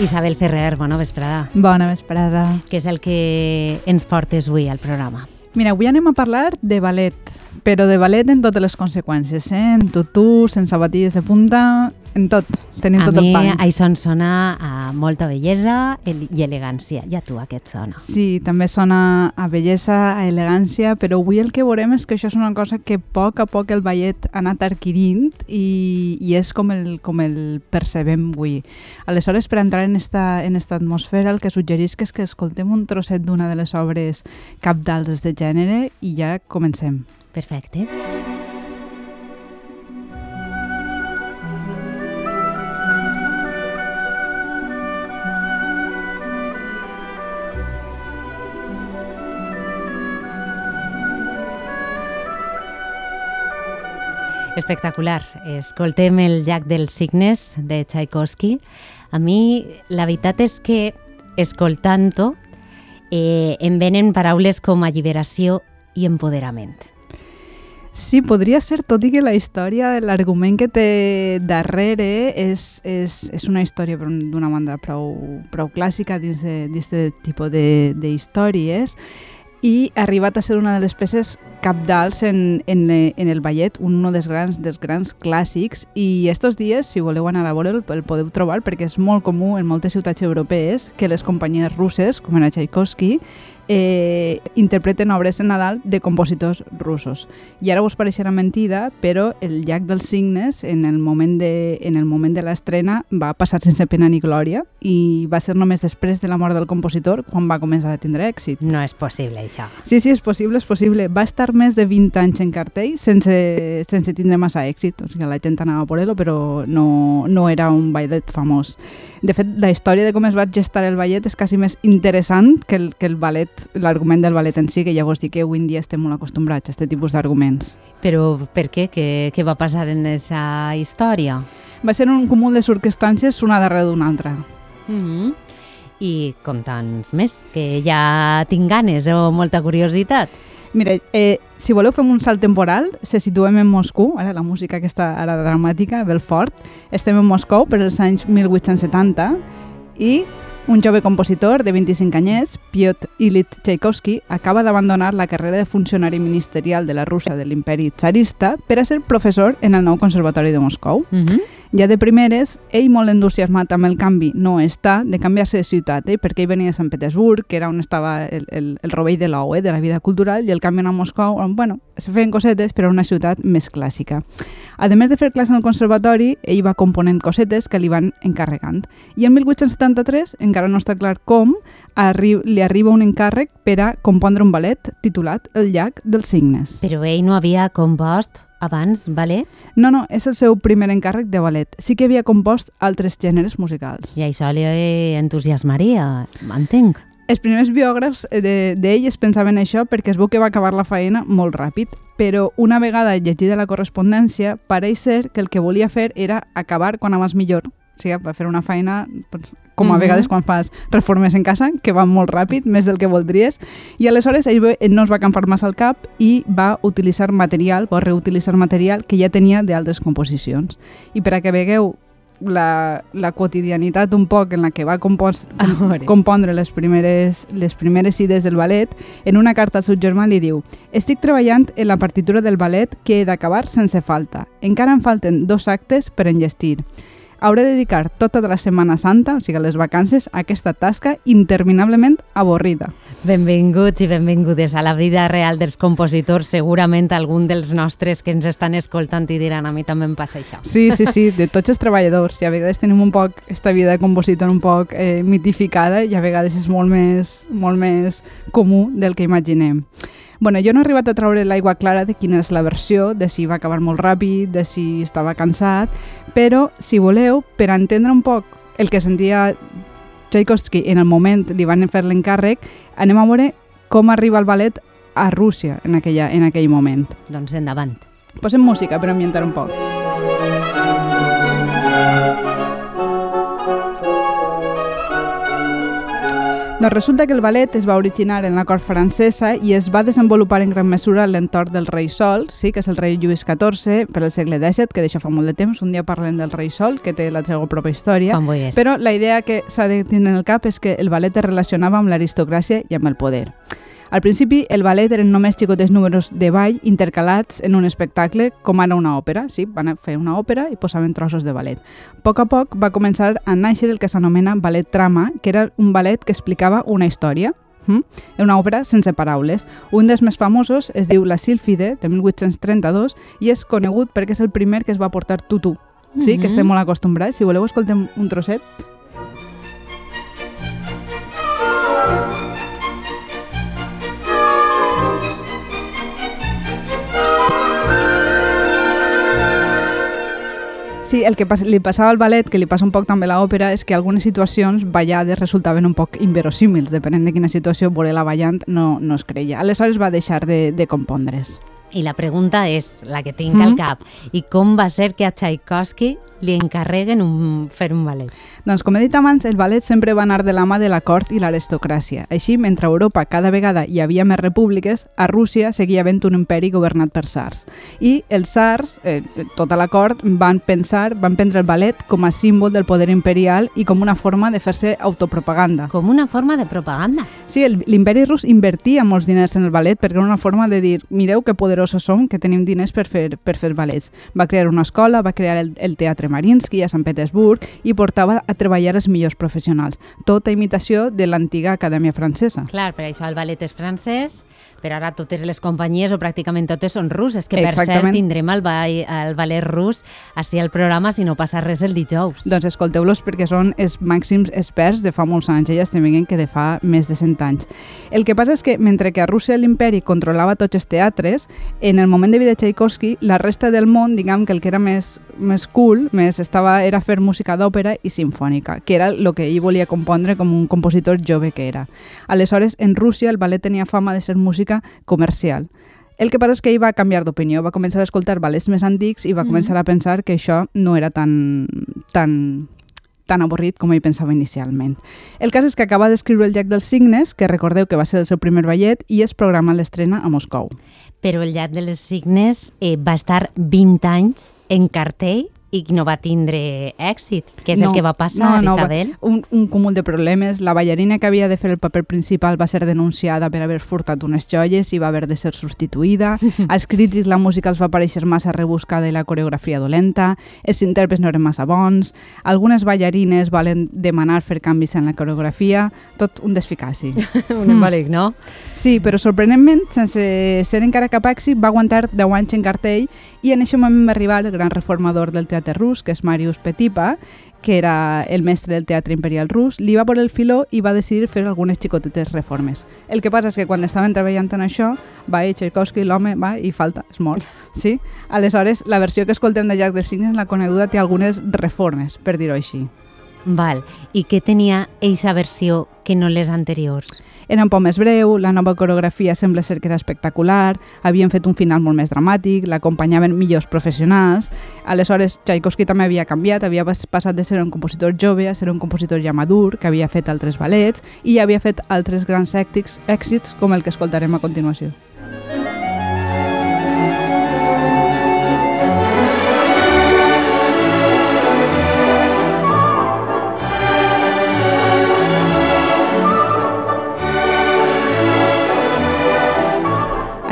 Isabel Ferrer, bona vesprada. Bona vesprada. Què és el que ens portes avui al programa? Mira, avui anem a parlar de ballet, però de ballet en totes les conseqüències, eh? En tutú, sense sabatilles de punta, en tot. Tenim a tot mi el pan. això em sona a molta bellesa el- i elegància. I a tu aquest sona? Sí, també sona a bellesa, a elegància, però avui el que veurem és que això és una cosa que a poc a poc el ballet ha anat adquirint i, i és com el, com el percebem avui. Aleshores, per entrar en esta, en esta atmosfera, el que suggerisc és que escoltem un trosset d'una de les obres capdals de gènere i ja comencem. Perfecte. Espectacular. Escoltem el llac dels signes de Tchaikovsky. A mi, la veritat és que, escoltant-ho, eh, em venen paraules com alliberació i empoderament. Sí, podria ser, tot i que la història, l'argument que té darrere és, és, és una història d'una manera prou, prou clàssica dins d'aquest tipus de- d'històries i ha arribat a ser una de les peces capdals en, en, en el ballet, un dels grans, dels grans clàssics. I estos dies, si voleu anar a veure'l, el podeu trobar perquè és molt comú en moltes ciutats europees que les companyies russes, com era Tchaikovsky, eh, interpreten obres de Nadal de compositors russos. I ara vos pareixerà mentida, però el llac dels signes, en el moment de, en el moment de l'estrena, va passar sense pena ni glòria i va ser només després de la mort del compositor quan va començar a tindre èxit. No és possible, això. Sí, sí, és possible, és possible. Va estar més de 20 anys en cartell sense, sense tindre massa èxit. O sigui, la gent anava por ell, però no, no era un ballet famós. De fet, la història de com es va gestar el ballet és quasi més interessant que el, que el ballet, l'argument del ballet en si, que llavors dic que avui en dia estem molt acostumbrats a aquest tipus d'arguments. Però per què? què? Què va passar en aquesta història? Va ser un cúmul de circumstàncies una darrere d'una altra. Mm -hmm. I conta'ns més, que ja tinc ganes o molta curiositat. Mira, eh, si voleu fem un salt temporal, se situem en Moscou, ara la música aquesta ara dramàtica, Belfort, estem en Moscou per els anys 1870 i un jove compositor de 25 anyets, Piotr Ilyich Tchaikovsky, acaba d'abandonar la carrera de funcionari ministerial de la Rússia de l'imperi tsarista per a ser professor en el nou Conservatori de Moscou. Mm -hmm. Ja de primeres, ell molt entusiasmat amb el canvi no està de canviar-se de ciutat, eh? perquè ell venia de Sant Petersburg, que era on estava el, el, el rovell de l'ou, eh? de la vida cultural, i el canvi a Moscou, on, bueno, se feien cosetes, però una ciutat més clàssica. A més de fer classe el conservatori, ell va component cosetes que li van encarregant. I en 1873, encara no està clar com, arri li arriba un encàrrec per a compondre un ballet titulat El llac dels signes. Però ell no havia compost abans ballets? No, no, és el seu primer encàrrec de ballet. Sí que havia compost altres gèneres musicals. I això li entusiasmaria, entenc. Els primers biògrafs eh, de- d'ell es pensaven això perquè es veu que va acabar la feina molt ràpid, però una vegada llegida la correspondència, pareix ser que el que volia fer era acabar quan abans millor. O sigui, va fer una feina, doncs, com a Mhm. vegades quan fas reformes en casa, que van molt ràpid, més del que voldries, i aleshores ell no es va campar massa al cap i va utilitzar material, va reutilitzar material que ja tenia d'altres composicions. I per a que vegueu la, la quotidianitat un poc en la que va compos, compondre les primeres, les primeres idees del ballet, en una carta al seu germà li diu «Estic treballant en la partitura del ballet que he d'acabar sense falta. Encara em falten dos actes per enllestir. Hauré de dedicar tota la Setmana Santa, o sigui, les vacances, a aquesta tasca interminablement avorrida». Benvinguts i benvingudes a la vida real dels compositors. Segurament algun dels nostres que ens estan escoltant i diran a mi també em passa això. Sí, sí, sí, de tots els treballadors. I a vegades tenim un poc esta vida de compositor un poc eh, mitificada i a vegades és molt més, molt més comú del que imaginem. Bueno, jo no he arribat a treure l'aigua clara de quina és la versió, de si va acabar molt ràpid, de si estava cansat, però, si voleu, per entendre un poc el que sentia Tchaikovsky en el moment li van fer l'encàrrec, anem a veure com arriba el ballet a Rússia en, aquella, en aquell moment. Doncs endavant. Posem música per ambientar un poc. Doncs resulta que el ballet es va originar en la cort francesa i es va desenvolupar en gran mesura a l'entorn del rei Sol, sí, que és el rei Lluís XIV, per al segle XVII, que d'això fa molt de temps. Un dia parlem del rei Sol, que té la seva pròpia història. Però la idea que s'ha de tenir en el cap és que el ballet es relacionava amb l'aristocràcia i amb el poder. Al principi, el ballet eren només xicotes números de ball intercalats en un espectacle, com ara una òpera. Sí, van fer una òpera i posaven trossos de ballet. A poc a poc va començar a néixer el que s'anomena ballet trama, que era un ballet que explicava una història, Mm? una òpera sense paraules. Un dels més famosos es diu La Sílfide, de 1832, i és conegut perquè és el primer que es va portar tutú. Sí, mm -hmm. que estem molt acostumbrats. Si voleu, escoltem un trosset. Sí, el que pas li passava al ballet, que li passa un poc també a l'òpera, és que algunes situacions ballades resultaven un poc inverosímils. Depenent de quina situació veure la ballant no, no es creia. Aleshores va deixar de, de compondre's. I la pregunta és, la que tinc mm -hmm. al cap, i com va ser que a Tchaikovsky li encarreguen un, fer un ballet? Doncs, com he dit abans, el ballet sempre va anar de la mà de la cort i l'aristocràcia. Així, mentre a Europa cada vegada hi havia més repúbliques, a Rússia seguia havent un imperi governat per sars. I els sars, eh, tota la cort, van pensar, van prendre el ballet com a símbol del poder imperial i com una forma de fer-se autopropaganda. Com una forma de propaganda? Sí, l'imperi rus invertia molts diners en el ballet perquè era una forma de dir, mireu que poderosos som, que tenim diners per fer, per fer ballets. Va crear una escola, va crear el, el teatre Marinsky a Sant Petersburg i portava a treballar els millors professionals. Tota imitació de l'antiga acadèmia francesa. Clar, per això el ballet és francès, però ara totes les companyies, o pràcticament totes, són russes, que per Exactament. cert tindrem el, ball, el ballet rus així al programa si no passa res el dijous. Doncs escolteu-los perquè són els màxims experts de fa molts anys, ja estem veient que de fa més de 100 anys. El que passa és que mentre que a Rússia l'imperi controlava tots els teatres, en el moment de vida de Tchaikovsky, la resta del món, diguem que el que era més, més cool, més estava, era fer música d'òpera i sinfònica, que era el que ell volia compondre com un compositor jove que era. Aleshores, en Rússia el ballet tenia fama de ser música comercial. El que passa és que ell va canviar d'opinió, va començar a escoltar ballets més antics i va mm. començar a pensar que això no era tan, tan, tan avorrit com ell pensava inicialment. El cas és que acaba d'escriure el Llac dels Signes, que recordeu que va ser el seu primer ballet, i es programa l'estrena a Moscou. Però el Llac dels Signes eh, va estar 20 anys en cartell i no va tindre èxit, que és no, el que va passar, no, no, Isabel. Un, un cúmul de problemes. La ballarina que havia de fer el paper principal va ser denunciada per haver furtat unes joies i va haver de ser substituïda. Als crítics la música els va pareixer massa rebuscada i la coreografia dolenta. Els intèrprets no eren massa bons. Algunes ballarines volen demanar fer canvis en la coreografia. Tot un desficaci. un embolic, no? Sí, però sorprenentment, sense ser encara cap èxit, va aguantar 10 anys en cartell i en aquest moment va arribar el gran reformador del teatre rus, que és Marius Petipa, que era el mestre del teatre imperial rus, li va por el filó i va decidir fer algunes xicotetes reformes. El que passa és que quan estaven treballant en això, va i Tchaikovsky, l'home, va i falta, es mor. Sí? Aleshores, la versió que escoltem de Jack de Signes, la coneguda, té algunes reformes, per dir-ho així. Val. I què tenia eixa versió que no les anteriors? Era un poc més breu, la nova coreografia sembla ser que era espectacular, havien fet un final molt més dramàtic, l'acompanyaven millors professionals. Aleshores, Tchaikovsky també havia canviat, havia passat de ser un compositor jove a ser un compositor ja madur, que havia fet altres ballets i havia fet altres grans èxits, èxits com el que escoltarem a continuació.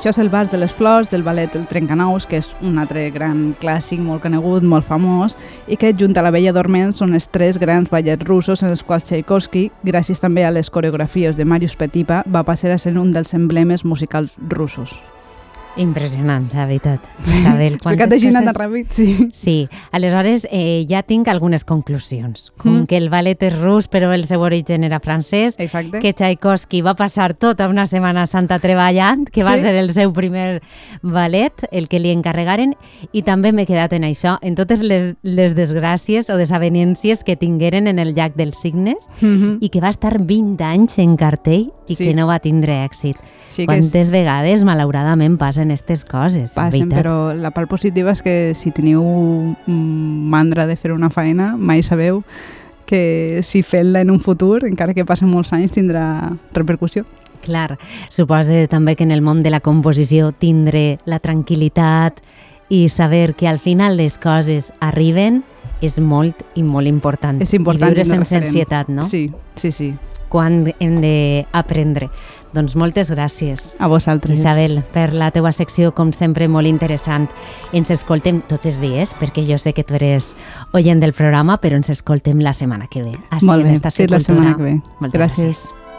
Això és el Bas de les Flors, del ballet El Trencanous, que és un altre gran clàssic molt conegut, molt famós, i que, junt a la Bella Dorment, són els tres grans ballets russos en els quals Tchaikovsky, gràcies també a les coreografies de Marius Petipa, va passar a ser un dels emblemes musicals russos. Impressionant, la veritat. Isabel, Explicat així coses... ràpid, sí. Sí, aleshores eh, ja tinc algunes conclusions. Com mm. que el ballet és rus, però el seu origen era francès. Exacte. Que Tchaikovsky va passar tota una setmana santa treballant, que sí. va ser el seu primer ballet, el que li encarregaren, i també m'he quedat en això, en totes les, les desgràcies o desavenències que tingueren en el llac dels signes, mm -hmm. i que va estar 20 anys en cartell i sí. que no va tindre èxit. Sí Quantes és... vegades, malauradament, passen aquestes coses. Passen, però la part positiva és que si teniu mandra de fer una feina, mai sabeu que si fer-la en un futur, encara que passen molts anys, tindrà repercussió. Clar, suposa també que en el món de la composició tindre la tranquil·litat i saber que al final les coses arriben és molt i molt important. És important. I viure sense referent. ansietat, no? Sí, sí, sí. Quan hem d'aprendre. Doncs moltes gràcies. A vosaltres. Isabel, per la teua secció, com sempre, molt interessant. Ens escoltem tots els dies, perquè jo sé que tu eres oient del programa, però ens escoltem la setmana que ve. Així Molt en bé, Estació sí, la setmana que ve. Moltes Gràcies. gràcies.